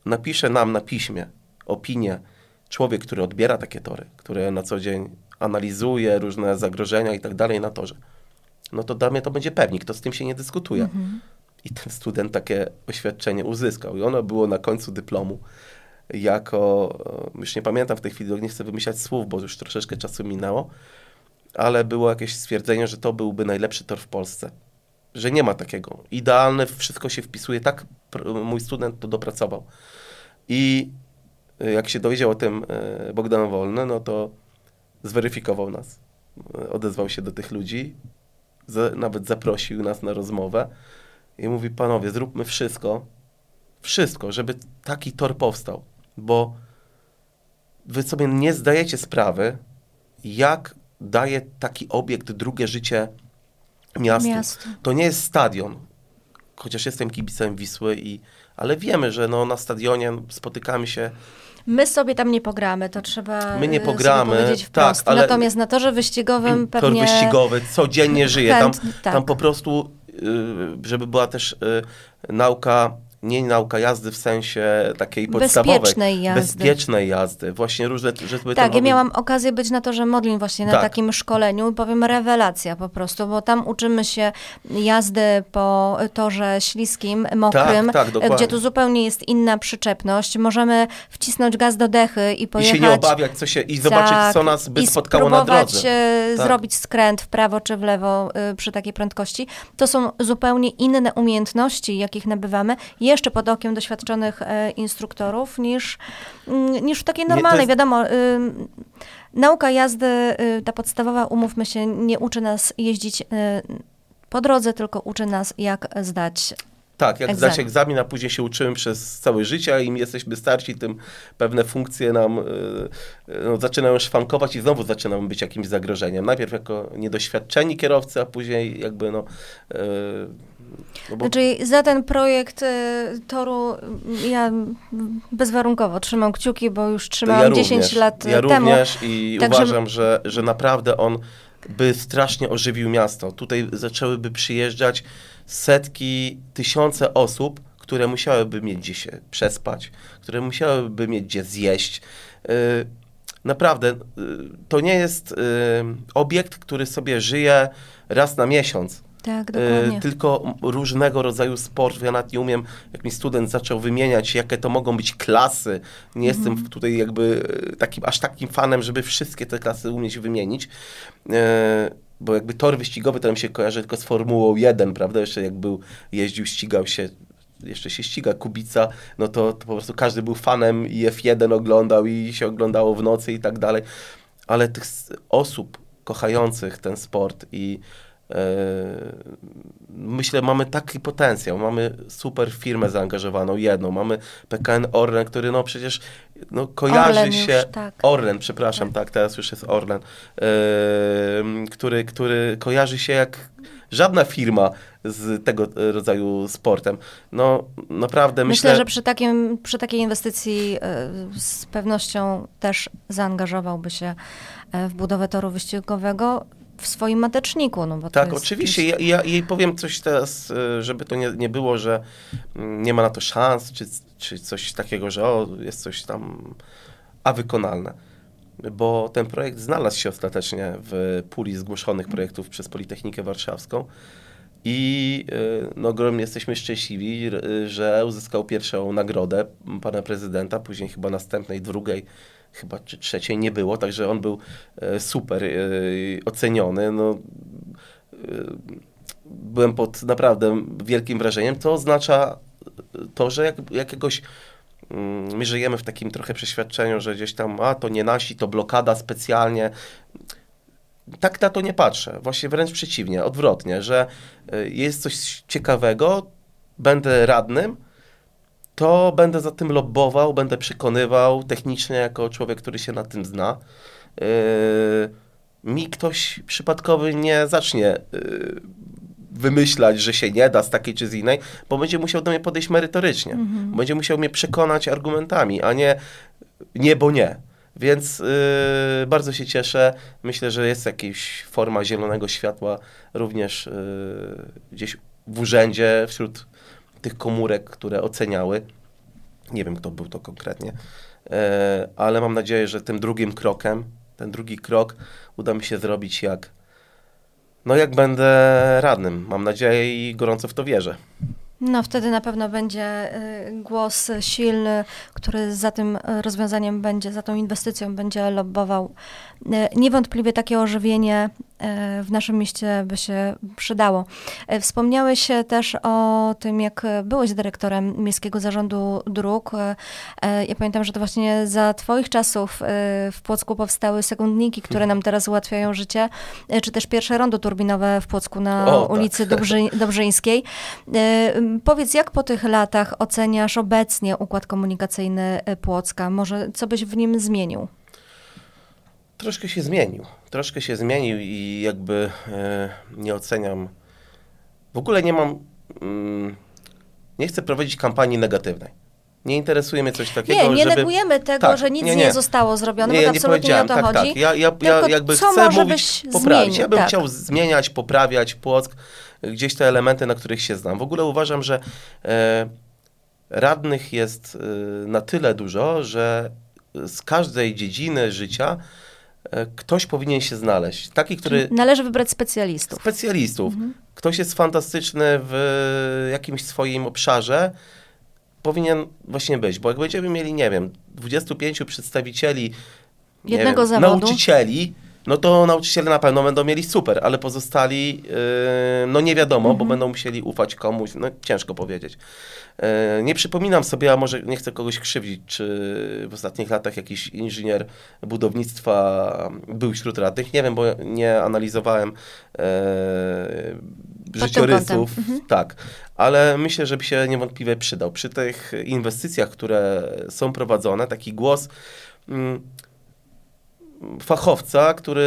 napisze nam na piśmie opinię człowiek, który odbiera takie tory, który na co dzień analizuje różne zagrożenia i tak dalej na torze, no to dla mnie to będzie pewnik, to z tym się nie dyskutuje. Mhm. I ten student takie oświadczenie uzyskał. I ono było na końcu dyplomu jako, e, już nie pamiętam w tej chwili, nie chcę wymyślać słów, bo już troszeczkę czasu minęło, ale było jakieś stwierdzenie, że to byłby najlepszy tor w Polsce. Że nie ma takiego. Idealne, wszystko się wpisuje. Tak mój student to dopracował. I e, jak się dowiedział o tym e, Bogdan Wolny, no to zweryfikował nas. Odezwał się do tych ludzi, nawet zaprosił nas na rozmowę i mówi, panowie, zróbmy wszystko, wszystko, żeby taki tor powstał, bo wy sobie nie zdajecie sprawy, jak daje taki obiekt drugie życie miastu. Miastu. To nie jest stadion, chociaż jestem kibicem Wisły, i, ale wiemy, że no, na stadionie spotykamy się My sobie tam nie pogramy, to trzeba My nie y, pogramy, powiedzieć tak, wprost. ale- Natomiast na torze wyścigowym tor pewnie... wyścigowy, codziennie żyje. Tam, tak. tam po prostu, żeby była też y, nauka, nie nauka jazdy w sensie takiej podstawowej. Bezpiecznej jazdy. Bezpiecznej jazdy. Właśnie różne, żeby Tak, ja miałam okazję być na torze Modlin właśnie na Tak. takim szkoleniu i powiem rewelacja po prostu, bo tam uczymy się jazdy po torze śliskim, mokrym, tak, dokładnie. gdzie tu zupełnie jest inna przyczepność. Możemy wcisnąć gaz do dechy i I pojechać... się nie obawiać co się, i zobaczyć, Tak, co nas by i spotkało na drodze. e, Tak. zrobić skręt w prawo czy w lewo e, przy takiej prędkości. To są zupełnie inne umiejętności, jakich nabywamy, jeszcze pod okiem doświadczonych e, instruktorów, niż, mm, niż w takiej normalnej. jest- Wiadomo, ym, nauka jazdy, y, ta podstawowa, umówmy się, nie uczy nas jeździć y, po drodze, tylko uczy nas, jak zdać. Tak, jak egzamin. zdać egzamin, a później się uczymy przez całe życie, a im jesteśmy starsi, tym pewne funkcje nam y, y, no, zaczynają szwankować i znowu zaczynamy być jakimś zagrożeniem. Najpierw jako niedoświadczeni kierowcy, a później jakby no... y, no bo Znaczy za ten projekt y, toru y, ja bezwarunkowo trzymam kciuki, bo już trzymałam ja 10 również, lat Ja temu. również i Także- uważam, że, że naprawdę on by strasznie ożywił miasto. Tutaj zaczęłyby przyjeżdżać setki, tysiące osób, które musiałyby mieć gdzie się przespać, które musiałyby mieć gdzie zjeść. Yy, Naprawdę, yy, to nie jest yy, obiekt, który sobie żyje raz na miesiąc. Tak, E, dokładnie. tylko różnego rodzaju sport. Ja nawet nie umiem, jak mi student zaczął wymieniać, jakie to mogą być klasy. Nie jestem w- tutaj jakby e, takim, aż takim fanem, żeby wszystkie te klasy umieć wymienić. E, bo jakby tor wyścigowy to nam się kojarzy tylko z Formułą 1, prawda? Jeszcze jak był, jeździł, ścigał się, jeszcze się ściga Kubica, no to, to po prostu każdy był fanem i F1 oglądał i się oglądało w nocy i tak dalej. Ale tych osób kochających ten sport i myślę, mamy taki potencjał, mamy super firmę zaangażowaną, jedną, mamy PKN Orlen, który no przecież no, kojarzy Orlen już, się, tak. Orlen, przepraszam, tak. teraz już jest Orlen, e, który, który kojarzy się jak żadna firma z tego e, rodzaju sportem. No naprawdę Myślę, myślę, że przy, takim, przy takiej inwestycji z pewnością też zaangażowałby się e, w budowę toru wyścigowego w swoim mateczniku. No bo Tak, jest, oczywiście. Ja, ja jej powiem coś teraz, e, żeby to nie, nie było, że mm, nie ma na to szans, czy, czy coś takiego, że o, jest coś tam, a wykonalne. Bo ten projekt znalazł się ostatecznie w puli zgłoszonych projektów przez Politechnikę Warszawską. I e, no, ogromnie jesteśmy szczęśliwi, że uzyskał pierwszą nagrodę pana prezydenta, później chyba następnej, drugiej, chyba czy trzeciej nie było, także on był e, super e, oceniony. No, e, byłem pod naprawdę wielkim wrażeniem. To oznacza to, że jak, jakiegoś mm, my żyjemy w takim trochę przeświadczeniu, że gdzieś tam, a to nie nasi, to blokada specjalnie. Tak na to nie patrzę. Właśnie wręcz przeciwnie, odwrotnie, że jest coś ciekawego, będę radnym, to będę za tym lobbował, będę przekonywał technicznie jako człowiek, który się na tym zna. Yy, mi ktoś przypadkowy nie zacznie yy, wymyślać, że się nie da z takiej czy z innej, bo będzie musiał do mnie podejść merytorycznie. Mhm. Będzie musiał mnie przekonać argumentami, a nie nie, bo nie. Więc yy, bardzo się cieszę. Myślę, że jest jakaś forma zielonego światła również yy, gdzieś w urzędzie wśród tych komórek, które oceniały. Nie wiem, kto był to konkretnie, e, ale mam nadzieję, że tym drugim krokiem, ten drugi krok uda mi się zrobić jak No jak będę radnym, mam nadzieję i gorąco w to wierzę. No wtedy na pewno będzie y, głos silny, który za tym rozwiązaniem będzie, za tą inwestycją będzie lobbował. Y, niewątpliwie takie ożywienie w naszym mieście by się przydało. Wspomniałeś też o tym, jak byłeś dyrektorem Miejskiego Zarządu Dróg. Ja pamiętam, że to właśnie za Twoich czasów w Płocku powstały sekundniki, które nam teraz ułatwiają życie, czy też pierwsze rondo turbinowe w Płocku na o, tak. ulicy tak. Dobrzy, (laughs) Dobrzyńskiej. Powiedz, jak po tych latach oceniasz obecnie układ komunikacyjny Płocka? Może co byś w nim zmienił? Troszkę się zmienił. Troszkę się zmienił i jakby e, nie oceniam. W ogóle nie mam. Mm, nie chcę prowadzić kampanii negatywnej. Nie interesuje mnie coś takiego, Nie, nie żeby... negujemy tego, tak, że nic nie, nie. nie, zostało zrobione, nie, bo absolutnie nie, o to tak, chodzi. Tak. Ja, ja, ja jakby chcę mówić, poprawić. Zmienił, ja bym tak. chciał zmieniać, poprawiać Płock, gdzieś te elementy, na których się znam. W ogóle uważam, że e, radnych jest e, na tyle dużo, że z każdej dziedziny życia ktoś powinien się znaleźć. Taki, który... Należy wybrać specjalistów. Specjalistów. Mhm. Ktoś jest fantastyczny w jakimś swoim obszarze, powinien właśnie być, bo jak będziemy mieli, nie wiem, 25 przedstawicieli, jednego wiem, zawodu, nauczycieli, no to nauczyciele na pewno będą mieli super, ale pozostali, yy, no nie wiadomo, mhm. bo będą musieli ufać komuś, no ciężko powiedzieć. Yy, nie przypominam sobie, a może nie chcę kogoś krzywdzić, czy w ostatnich latach jakiś inżynier budownictwa był wśród radnych, nie wiem, bo nie analizowałem yy, życiorysów, mhm. tak, ale myślę, że by się niewątpliwie przydał. Przy tych inwestycjach, które są prowadzone, taki głos... Mm, fachowca, który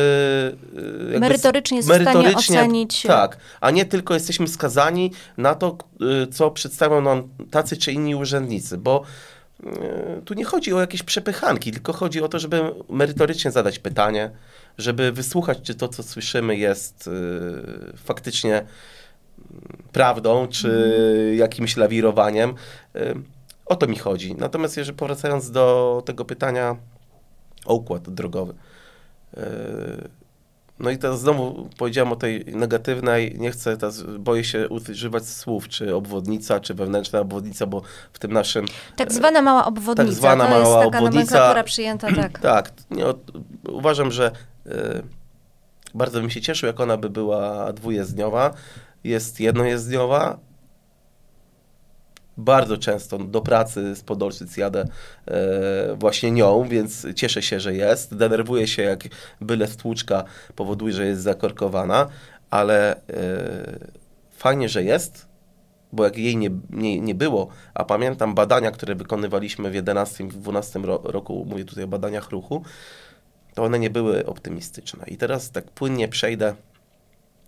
y, merytorycznie jest merytorycznie, ocenić. Tak, a nie tylko jesteśmy skazani na to, y, co przedstawią nam tacy czy inni urzędnicy, bo y, tu nie chodzi o jakieś przepychanki, tylko chodzi o to, żeby merytorycznie zadać pytanie, żeby wysłuchać, czy to, co słyszymy, jest faktycznie prawdą, czy mm. jakimś lawirowaniem. O to mi chodzi. Natomiast jeżeli powracając do tego pytania, układ drogowy. E, no i teraz znowu powiedziałem o tej negatywnej, nie chcę teraz, boję się używać słów, czy obwodnica, czy wewnętrzna obwodnica, bo w tym naszym... Tak zwana mała obwodnica, tak zwana to mała jest taka obwodnica, przyjęta, tak. (clears throat) tak, nie, uważam, że y, bardzo bym się cieszył, jak ona by była dwujezdniowa, jest jednojezdniowa, bardzo często do pracy z Podolszyc jadę e, właśnie nią, więc cieszę się, że jest. Denerwuję się, jak byle stłuczka powoduje, że jest zakorkowana, ale e, fajnie, że jest, bo jak jej nie, nie, nie było, a pamiętam badania, które wykonywaliśmy w 11 w 12 roku, mówię tutaj o badaniach ruchu, to one nie były optymistyczne. I teraz tak płynnie przejdę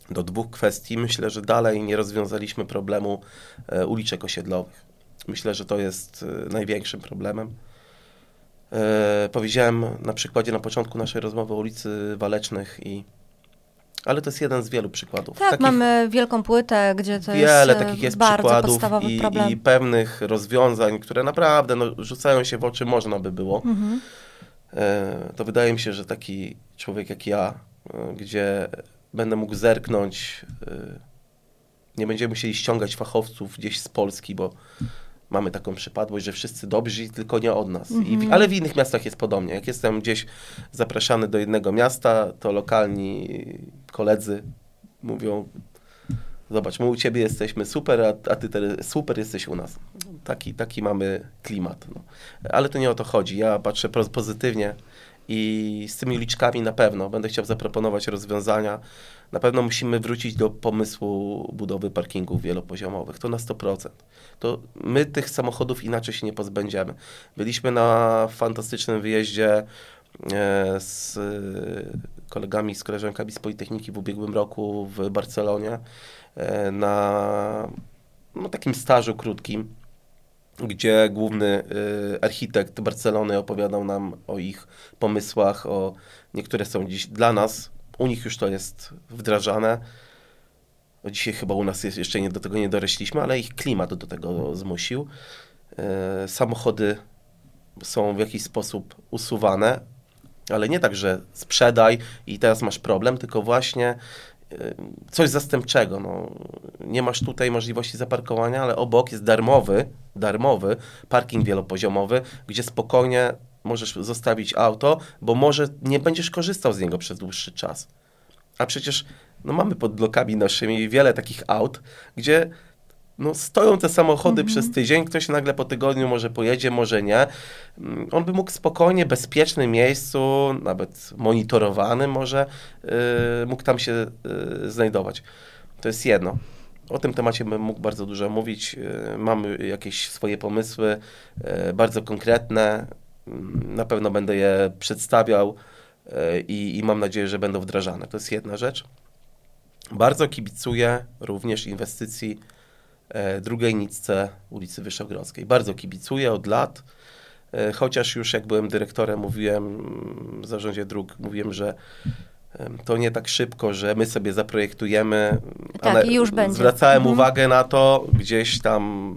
do dwóch kwestii. Myślę, że dalej nie rozwiązaliśmy problemu e, uliczek osiedlowych. Myślę, że to jest e, największym problemem. E, powiedziałem na przykładzie na początku naszej rozmowy o ulicy Walecznych i ale to jest jeden z wielu przykładów. Tak, takich, mamy wielką płytę, gdzie to wiele jest takich jest bardzo przykładów podstawowy i, problem. i pewnych rozwiązań, które naprawdę no, rzucają się w oczy, można by było. Mhm. to wydaje mi się, że taki człowiek jak ja, gdzie będę mógł zerknąć. Y, nie będziemy musieli ściągać fachowców gdzieś z Polski, bo mamy taką przypadłość, że wszyscy dobrzy, tylko nie od nas. Mm -hmm. W, mhm. ale w innych miastach jest podobnie. Jak jestem gdzieś zapraszany do jednego miasta, to lokalni koledzy mówią, zobacz, my u ciebie jesteśmy super, a, a ty super jesteś u nas. Taki, taki mamy klimat. No. Ale to nie o to chodzi. Ja patrzę pozytywnie i z tymi liczkami na pewno będę chciał zaproponować rozwiązania. Na pewno musimy wrócić do pomysłu budowy parkingów wielopoziomowych. To na 100%. To my tych samochodów inaczej się nie pozbędziemy. Byliśmy na fantastycznym wyjeździe e, z kolegami, z koleżankami z Politechniki w ubiegłym roku w Barcelonie e, na no, takim stażu krótkim gdzie główny y, architekt Barcelony opowiadał nam o ich pomysłach, o niektóre są dziś dla nas, u nich już to jest wdrażane. No dzisiaj chyba u nas jest, jeszcze nie, do tego nie dorośliśmy, ale ich klimat do tego zmusił. Y, samochody są w jakiś sposób usuwane, ale nie tak, że sprzedaj i teraz masz problem, tylko właśnie coś zastępczego. No, nie masz tutaj możliwości zaparkowania, ale obok jest darmowy, darmowy parking wielopoziomowy, gdzie spokojnie możesz zostawić auto, bo może nie będziesz korzystał z niego przez dłuższy czas. A przecież no, mamy pod blokami naszymi wiele takich aut, gdzie no, stoją te samochody mhm. przez tydzień, ktoś nagle po tygodniu może pojedzie, może nie. Mm, on by mógł spokojnie, bezpiecznym miejscu, nawet monitorowanym może, yy, mógł tam się yy, znajdować. To jest jedno. O tym temacie bym mógł bardzo dużo mówić. Yy, mamy jakieś swoje pomysły, yy, bardzo konkretne. Mm, na pewno będę je przedstawiał yy, i, i mam nadzieję, że będą wdrażane. To jest jedna rzecz. Bardzo kibicuję również inwestycji drugiej nicce ulicy Wyszogrodzkiej. Bardzo kibicuję od lat, e, chociaż już jak byłem dyrektorem, mówiłem w zarządzie dróg, mówiłem, że to nie tak szybko, że my sobie zaprojektujemy. Tak, i już będzie. Zwracałem mhm. uwagę na to, gdzieś tam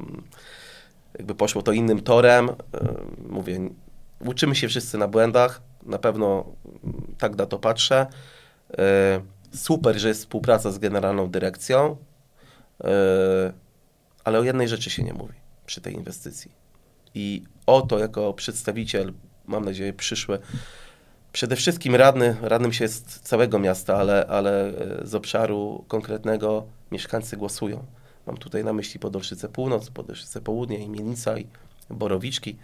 jakby poszło to innym torem. E, mówię, uczymy się wszyscy na błędach, na pewno tak na to patrzę. Super, że jest współpraca z generalną dyrekcją ale o jednej rzeczy się nie mówi przy tej inwestycji. I o to jako przedstawiciel, mam nadzieję, przyszły, przede wszystkim radny, radnym się jest całego miasta, ale, ale e, z obszaru konkretnego mieszkańcy głosują. Mam tutaj na myśli Podolszyce Północ, Podolszyce Południe, i Mielnica i Borowiczki.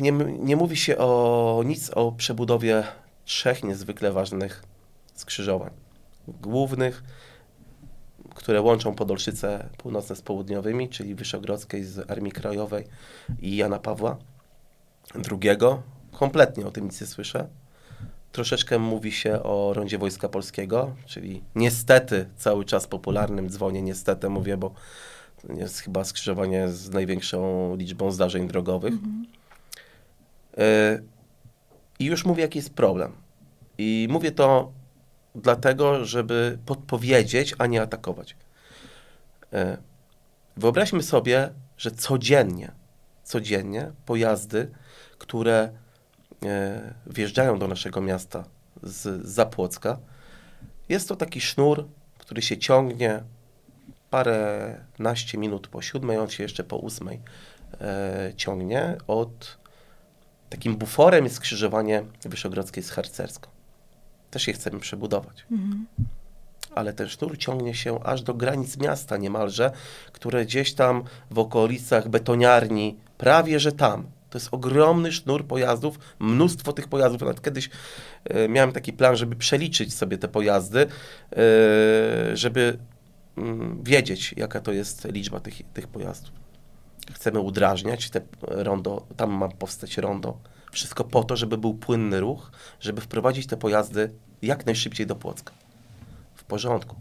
Nie, nie mówi się o nic o przebudowie trzech niezwykle ważnych skrzyżowań. Głównych, które łączą Podolszyce północne z południowymi, czyli Wyszogrodzkiej z Armii Krajowej i Jana Pawła II. Kompletnie o tym nic nie słyszę. Troszeczkę mówi się o rondzie Wojska Polskiego, czyli niestety cały czas popularnym dzwonie, niestety mówię, bo jest chyba skrzyżowanie z największą liczbą zdarzeń drogowych. Mhm. Y I już mówię, jaki jest problem. I mówię to dlatego, żeby podpowiedzieć, a nie atakować. E, wyobraźmy sobie, że codziennie, codziennie pojazdy, które e, wjeżdżają do naszego miasta z Zapłocka, jest to taki sznur, który się ciągnie parę naście minut po siódmej, on się jeszcze po ósmej e, ciągnie. Od takim buforem jest skrzyżowanie Wyszogrodzkiej z Harcerską też je chcemy przebudować. Mhm. Ale ten sznur ciągnie się aż do granic miasta niemalże, które gdzieś tam w okolicach betoniarni, prawie że tam. To jest ogromny sznur pojazdów, mnóstwo tych pojazdów. Nawet kiedyś e, miałem taki plan, żeby przeliczyć sobie te pojazdy, e, żeby mm, wiedzieć, jaka to jest liczba tych, tych pojazdów. Chcemy udrażniać te rondo, tam ma powstać rondo wszystko po to, żeby był płynny ruch, żeby wprowadzić te pojazdy jak najszybciej do Płocka. W porządku.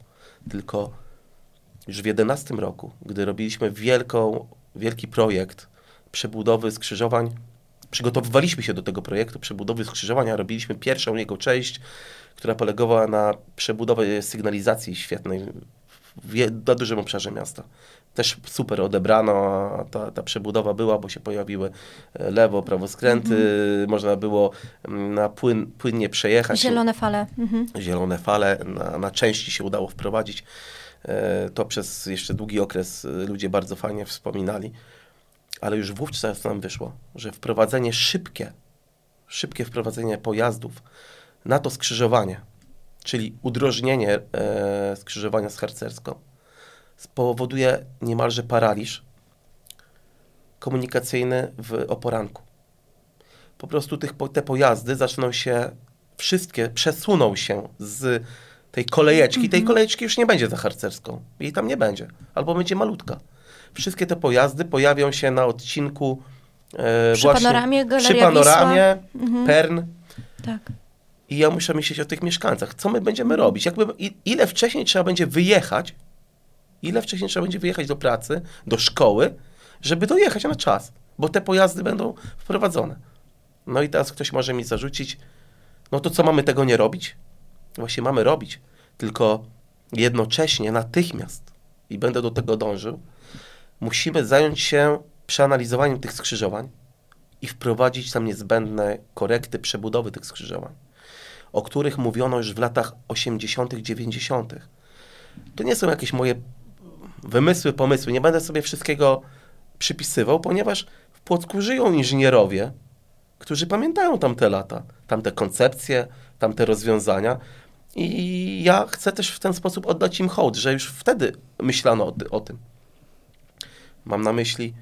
Tylko już w 11 roku, gdy robiliśmy wielką, wielki projekt przebudowy skrzyżowań, przygotowywaliśmy się do tego projektu przebudowy skrzyżowania, robiliśmy pierwszą jego część, która polegała na przebudowie sygnalizacji świetnej w, na dużym obszarze miasta też super odebrano, ta, ta przebudowa była, bo się pojawiły e, lewo, prawo skręty, mhm. można było mm, na płyn, płynnie przejechać. Zielone fale. Mhm. Zielone fale, na, na części się udało wprowadzić. E, to przez jeszcze długi okres e, ludzie bardzo fajnie wspominali, ale już wówczas nam wyszło, że wprowadzenie szybkie, szybkie wprowadzenie pojazdów na to skrzyżowanie, czyli udrożnienie e, skrzyżowania z harcerską, spowoduje niemalże paraliż komunikacyjny w oporanku. Po prostu tych, te pojazdy zaczną się, wszystkie przesuną się z tej kolejeczki. -hmm. Tej kolejeczki już nie będzie za harcerską. Jej tam nie będzie. Albo będzie malutka. Wszystkie te pojazdy pojawią się na odcinku e, przy właśnie, panoramie, przy panoramie, mm -hmm. Pern. Tak. I ja muszę myśleć o tych mieszkańcach. Co my będziemy robić? Jakby, ile wcześniej trzeba będzie wyjechać, ile wcześniej trzeba będzie wyjechać do pracy, do szkoły, żeby dojechać na czas, bo te pojazdy będą wprowadzone. No i teraz ktoś może mi zarzucić, no to co mamy tego nie robić? Właśnie mamy robić, tylko jednocześnie, natychmiast, i będę do tego dążył, musimy zająć się przeanalizowaniem tych skrzyżowań i wprowadzić tam niezbędne korekty, przebudowy tych skrzyżowań. O których mówiono już w latach 80., 90. To nie są jakieś moje wymysły, pomysły. Nie będę sobie wszystkiego przypisywał, ponieważ w Płocku żyją inżynierowie, którzy pamiętają tamte lata, tamte koncepcje, tamte rozwiązania. I ja chcę też w ten sposób oddać im hołd, że już wtedy myślano o, ty, o tym. Mam na myśli,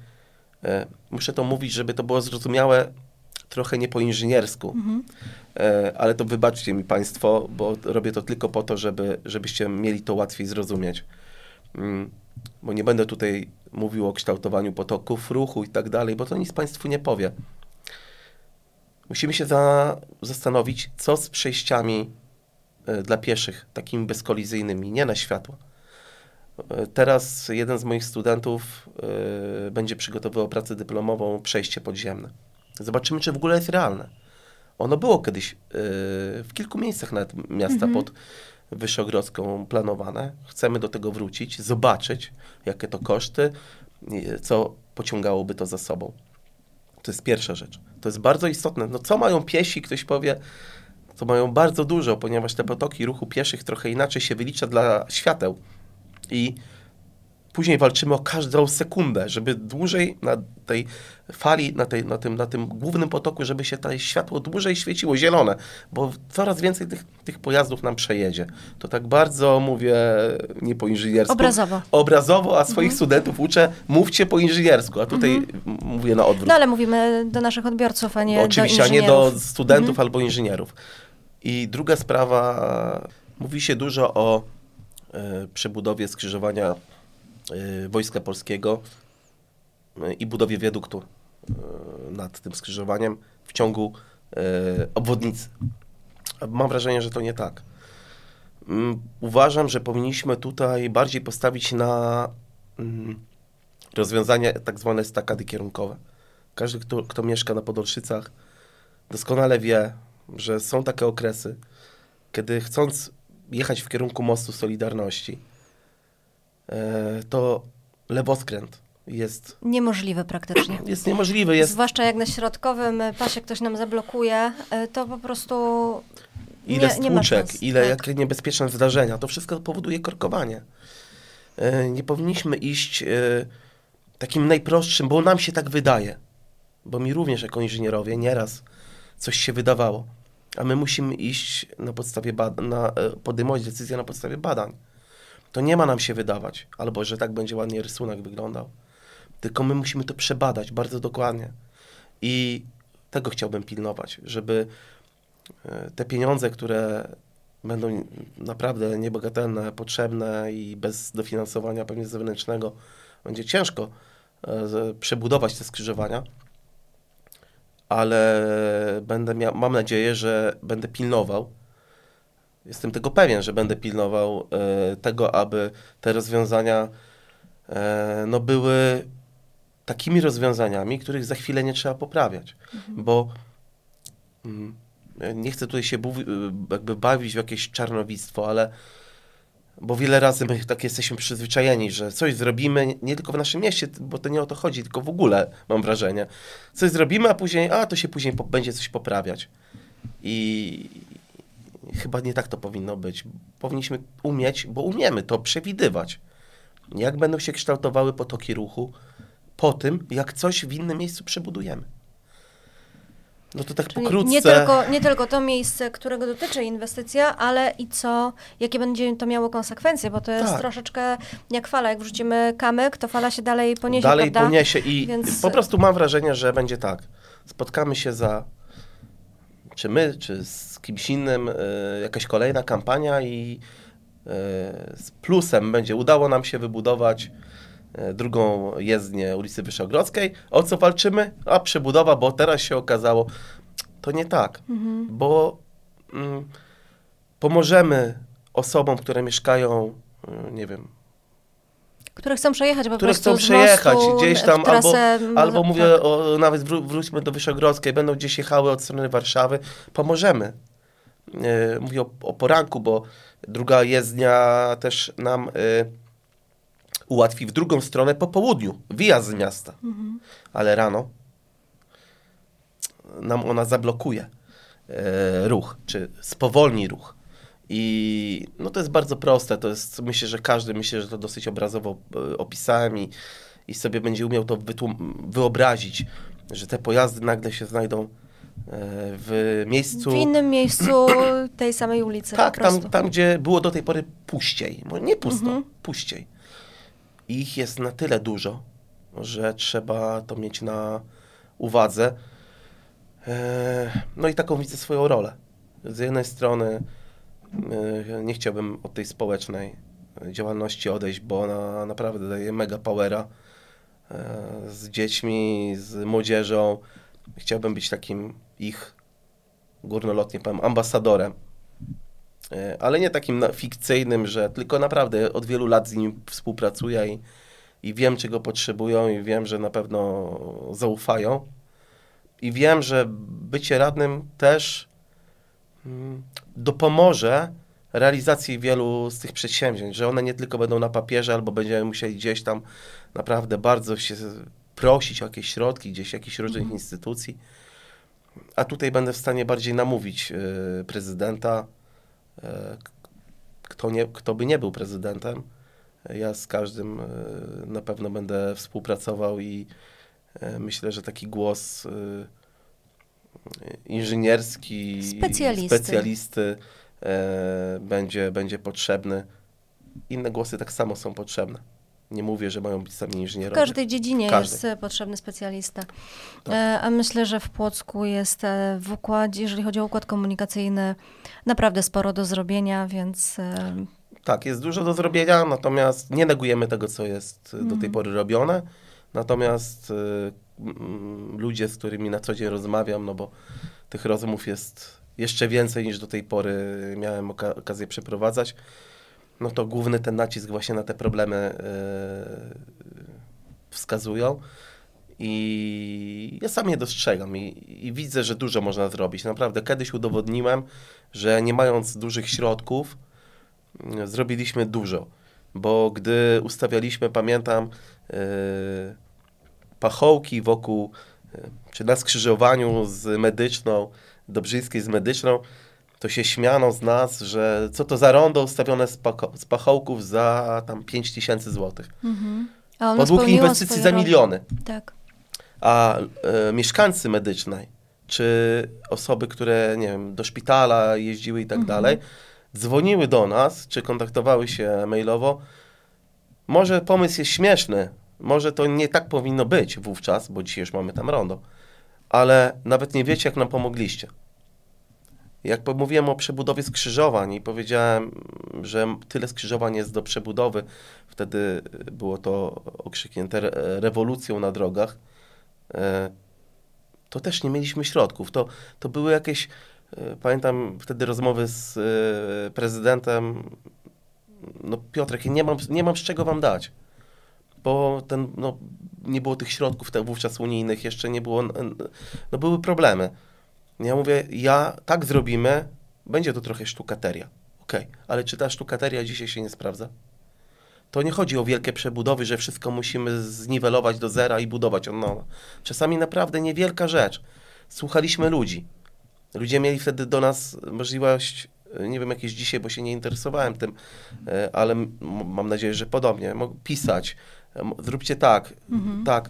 e, muszę to mówić, żeby to było zrozumiałe trochę nie po inżyniersku, mhm. ale to wybaczcie mi Państwo, bo robię to tylko po to, żeby, żebyście mieli to łatwiej zrozumieć. Mm, bo nie będę tutaj mówił o kształtowaniu potoków ruchu i tak dalej, bo to nic Państwu nie powie. Musimy się za, zastanowić, co z przejściami e, dla pieszych, takimi bezkolizyjnymi, nie na światło. E, teraz jeden z moich studentów będzie przygotowywał pracę dyplomową Przejście podziemne. Zobaczymy, czy w ogóle jest realne. Ono było kiedyś y, w kilku miejscach nawet miasta mhm. pod Wyszogrodzką planowane. Chcemy do tego wrócić, zobaczyć, jakie to koszty, co pociągałoby to za sobą. To jest pierwsza rzecz. To jest bardzo istotne. No co mają piesi? Ktoś powie, to mają bardzo dużo, ponieważ te potoki ruchu pieszych trochę inaczej się wylicza dla świateł. I później walczymy o każdą sekundę, żeby dłużej na tej fali, na, tej, na, tym, na tym głównym potoku, żeby się to światło dłużej świeciło, zielone, bo coraz więcej tych, tych pojazdów nam przejedzie. To tak bardzo mówię nie po inżyniersku. Obrazowo. Obrazowo, a swoich mhm. studentów uczę, mówcie po inżyniersku, a tutaj mhm. mówię na odwrót. No ale mówimy do naszych odbiorców, a nie no, Oczywiście, do inżynierów. a nie do studentów mhm. albo inżynierów. I druga sprawa, mówi się dużo o y, przebudowie skrzyżowania Wojska Polskiego y, i budowie wiaduktu nad tym skrzyżowaniem w ciągu obwodnicy. Mam wrażenie, że to nie tak. Mm, uważam, że powinniśmy tutaj bardziej postawić na mm, rozwiązania tak zwane stakady kierunkowe. Każdy, kto, kto mieszka na Podolszycach, doskonale wie, że są takie okresy, kiedy chcąc jechać w kierunku mostu Solidarności, to lewoskręt jest... Niemożliwy praktycznie. (clears throat) Jest niemożliwy. Jest... Zwłaszcza jak na środkowym pasie ktoś nam zablokuje, e, to po prostu ile nie, nie stłuczek, ile tak. jakie niebezpieczne zdarzenia. To wszystko powoduje korkowanie. E, nie powinniśmy iść takim najprostszym, bo nam się tak wydaje. Bo mi również jako inżynierowie nieraz coś się wydawało a my musimy iść na podstawie badań, e, podejmować decyzje na podstawie badań. To nie ma nam się wydawać, albo że tak będzie ładnie rysunek wyglądał. Tylko my musimy to przebadać bardzo dokładnie. I tego chciałbym pilnować, żeby e, te pieniądze, które będą naprawdę niebogatelne, potrzebne i bez dofinansowania pewnie zewnętrznego będzie ciężko e, przebudować te skrzyżowania, ale będę miał, mam nadzieję, że będę pilnował. Jestem tego pewien, że będę pilnował e, tego, aby te rozwiązania e, no, były takimi rozwiązaniami, których za chwilę nie trzeba poprawiać. Mhm. Bo mm, nie chcę tutaj się jakby bawić w jakieś czarnowictwo, ale bo wiele razy my tak jesteśmy przyzwyczajeni, że coś zrobimy, nie tylko w naszym mieście, bo to nie o to chodzi, tylko w ogóle mam wrażenie. Coś zrobimy, a później, a to się później po, będzie coś poprawiać. I chyba nie tak to powinno być. Powinniśmy umieć, bo umiemy to przewidywać. Jak będą się kształtowały potoki ruchu po tym, jak coś w innym miejscu przebudujemy. No to tak Czyli pokrótce. Nie tylko, nie tylko to miejsce, którego dotyczy inwestycja, ale i co, jakie będzie to miało konsekwencje, bo to jest tak. troszeczkę jak fala. Jak wrzucimy kamyk, to fala się dalej poniesie, Dalej prawda? poniesie i Więc... po prostu mam wrażenie, że będzie tak. Spotkamy się za, czy my, czy z kimś innym, y, jakaś kolejna kampania i y, z plusem będzie udało nam się wybudować E, drugą jezdnię ulicy Wyszogrodzkiej. O co walczymy? A przebudowa, bo teraz się okazało, to nie tak, mhm. bo mm, pomożemy osobom, które mieszkają, nie wiem, które chcą przejechać po które chcą przejechać gdzieś tam, albo, albo mówię, tak. o, nawet wró wróćmy do Wyszogrodzkiej, będą gdzieś jechały od strony Warszawy, pomożemy. Yy, mówię o, o, poranku, bo druga jezdnia też nam yy, ułatwi w drugą stronę po południu, wyjazd z miasta. Mhm. Ale rano nam ona zablokuje. e, ruch, czy spowolni ruch. I no to jest bardzo proste, to jest, myślę, że każdy, myślę, że to dosyć obrazowo e, opisałem i, i sobie będzie umiał to wyobrazić, że te pojazdy nagle się znajdą e, w miejscu... W innym miejscu (clears throat) tej samej ulicy Tak, tam, tam gdzie było do tej pory puściej, nie pusto, mhm. puściej. Ich jest na tyle dużo, że trzeba to mieć na uwadze. E, no i taką widzę swoją rolę. Z jednej strony nie chciałbym od tej społecznej działalności odejść, bo ona naprawdę daje mega powera e, z dziećmi, z młodzieżą. Chciałbym być takim ich, górnolotnie powiem, ambasadorem. Ale nie takim fikcyjnym, że tylko naprawdę od wielu lat z nim współpracuję i, i wiem, czego potrzebują i wiem, że na pewno zaufają i wiem, że bycie radnym też dopomoże realizacji wielu z tych przedsięwzięć, że one nie tylko będą na papierze, albo będziemy musieli gdzieś tam naprawdę bardzo się prosić o jakieś środki, gdzieś jakichś różnych mhm. instytucji. A tutaj będę w stanie bardziej namówić y, prezydenta, y, kto, nie, kto by nie był prezydentem. Ja z każdym y, na pewno będę współpracował i E, myślę, że taki głos e, inżynierski, specjalisty, specjalisty e, będzie, będzie potrzebny. Inne głosy tak samo są potrzebne. Nie mówię, że mają być sami inżynierowie. W każdej dziedzinie jest potrzebny specjalista. Tak. A myślę, że w Płocku jest w układzie, jeżeli chodzi o układ komunikacyjny, naprawdę sporo do zrobienia, więc... Tak, jest dużo do zrobienia, natomiast nie negujemy tego, co jest do tej mhm. pory robione. Natomiast y, ludzie, z którymi na co dzień rozmawiam, no bo tych rozmów jest jeszcze więcej niż do tej pory miałem oka okazję przeprowadzać, no to główny ten nacisk właśnie na te problemy y, wskazują. I ja sam je dostrzegam i, i, widzę, że dużo można zrobić. Naprawdę, kiedyś udowodniłem, że nie mając dużych środków, y, zrobiliśmy dużo. Bo gdy ustawialiśmy, pamiętam, E, pachołki wokół, e, czy na skrzyżowaniu z medyczną, Dobrzyńskiej z medyczną, to się śmiano z nas, że co to za rondo ustawione z, z pachołków za tam 5 tysięcy złotych. Mhm. Podługi inwestycji za miliony. Tak. A e, mieszkańcy medycznej, czy osoby, które, nie wiem, do szpitala jeździły i tak mhm. dalej, dzwoniły do nas, czy kontaktowały się mailowo, może pomysł jest śmieszny, może to nie tak powinno być wówczas, bo dzisiaj już mamy tam rondo, ale nawet nie wiecie, jak nam pomogliście. Jak mówiłem o przebudowie skrzyżowań i powiedziałem, że tyle skrzyżowań jest do przebudowy, wtedy było to okrzyknięte rewolucją na drogach, e, to też nie mieliśmy środków. To, to były jakieś, e, pamiętam wtedy rozmowy z e, prezydentem, no Piotrek, nie mam, nie mam z czego wam dać, bo ten, no, nie było tych środków te, wówczas unijnych, jeszcze nie było, no były problemy. Ja mówię, ja tak zrobimy, będzie to trochę sztukateria. Okej, okay. ale czy ta sztukateria dzisiaj się nie sprawdza? To nie chodzi o wielkie przebudowy, że wszystko musimy zniwelować do zera i budować od nowa. Czasami naprawdę niewielka rzecz. Słuchaliśmy ludzi. Ludzie mieli wtedy do nas możliwość nie wiem jakieś dzisiaj, bo się nie interesowałem tym, e, ale mam nadzieję, że podobnie, pisać, zróbcie tak, mhm. tak.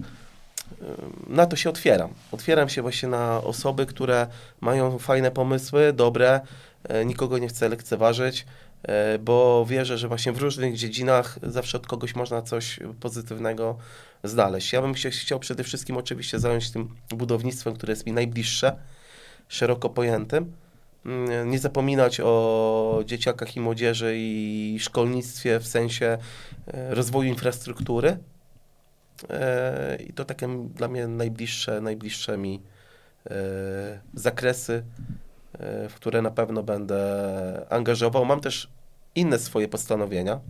Na to się otwieram. Otwieram się właśnie na osoby, które mają fajne pomysły, dobre, e, nikogo nie chcę lekceważyć, e, bo wierzę, że właśnie w różnych dziedzinach zawsze od kogoś można coś pozytywnego znaleźć. Ja bym się chciał przede wszystkim oczywiście zająć tym budownictwem, które jest mi najbliższe, szeroko pojętym, nie zapominać o dzieciakach i młodzieży i szkolnictwie w sensie e, rozwoju infrastruktury. E, I to takie dla mnie najbliższe, najbliższe mi e, zakresy, w które na pewno będę angażował. Mam też inne swoje postanowienia,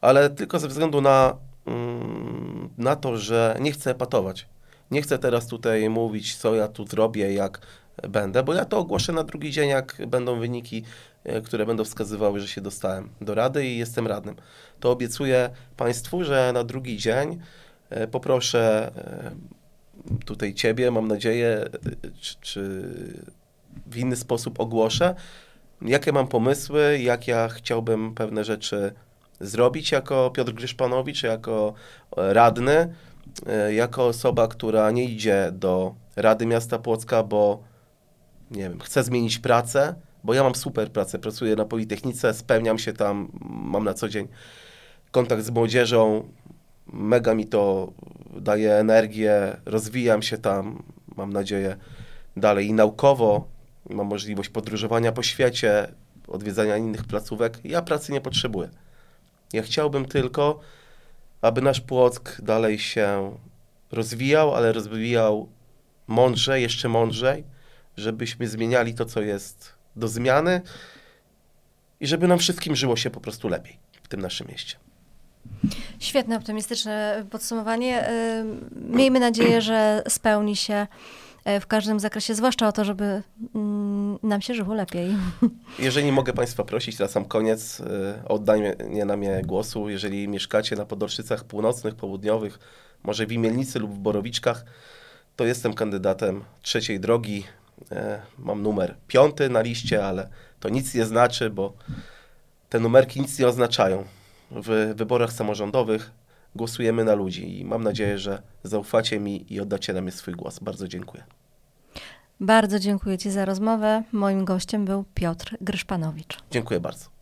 ale tylko ze względu na, mm, na to, że nie chcę epatować. Nie chcę teraz tutaj mówić, co ja tu zrobię, jak będę, bo ja to ogłoszę na drugi dzień, jak będą wyniki, e, które będą wskazywały, że się dostałem do rady i jestem radnym. To obiecuję Państwu, że na drugi dzień e, poproszę e, tutaj ciebie, mam nadzieję, czy, czy w inny sposób ogłoszę, jakie mam pomysły, jak ja chciałbym pewne rzeczy zrobić jako Piotr Gryszpanowicz, jako radny, jako osoba, która nie idzie do Rady Miasta Płocka, bo nie wiem, chcę zmienić pracę, bo ja mam super pracę, pracuję na Politechnice, spełniam się tam, mam na co dzień kontakt z młodzieżą, mega mi to daje energię, rozwijam się tam, mam nadzieję, dalej i naukowo, mam możliwość podróżowania po świecie, odwiedzania innych placówek. Ja pracy nie potrzebuję. Ja chciałbym tylko, aby nasz Płock dalej się rozwijał, ale rozwijał mądrzej, jeszcze mądrzej, żebyśmy zmieniali to, co jest do zmiany i żeby nam wszystkim żyło się po prostu lepiej w tym naszym mieście. Świetne, optymistyczne podsumowanie. Miejmy nadzieję, że spełni się e, w każdym zakresie, zwłaszcza o to, żeby mm, nam się żyło lepiej. (laughs) Jeżeli mogę Państwa prosić na sam koniec e, o oddanie na mnie głosu, jeżeli mieszkacie na Podolszycach północnych, południowych, może w Imielnicy lub w Borowiczkach, to jestem kandydatem trzeciej drogi. E, mam numer piąty na liście, ale to nic nie znaczy, bo te numerki nic nie oznaczają w wyborach samorządowych głosujemy na ludzi i mam nadzieję, że zaufacie mi i oddacie na mnie swój głos. Bardzo dziękuję. Bardzo dziękuję Ci za rozmowę. Moim gościem był Piotr Gryszpanowicz. Dziękuję bardzo.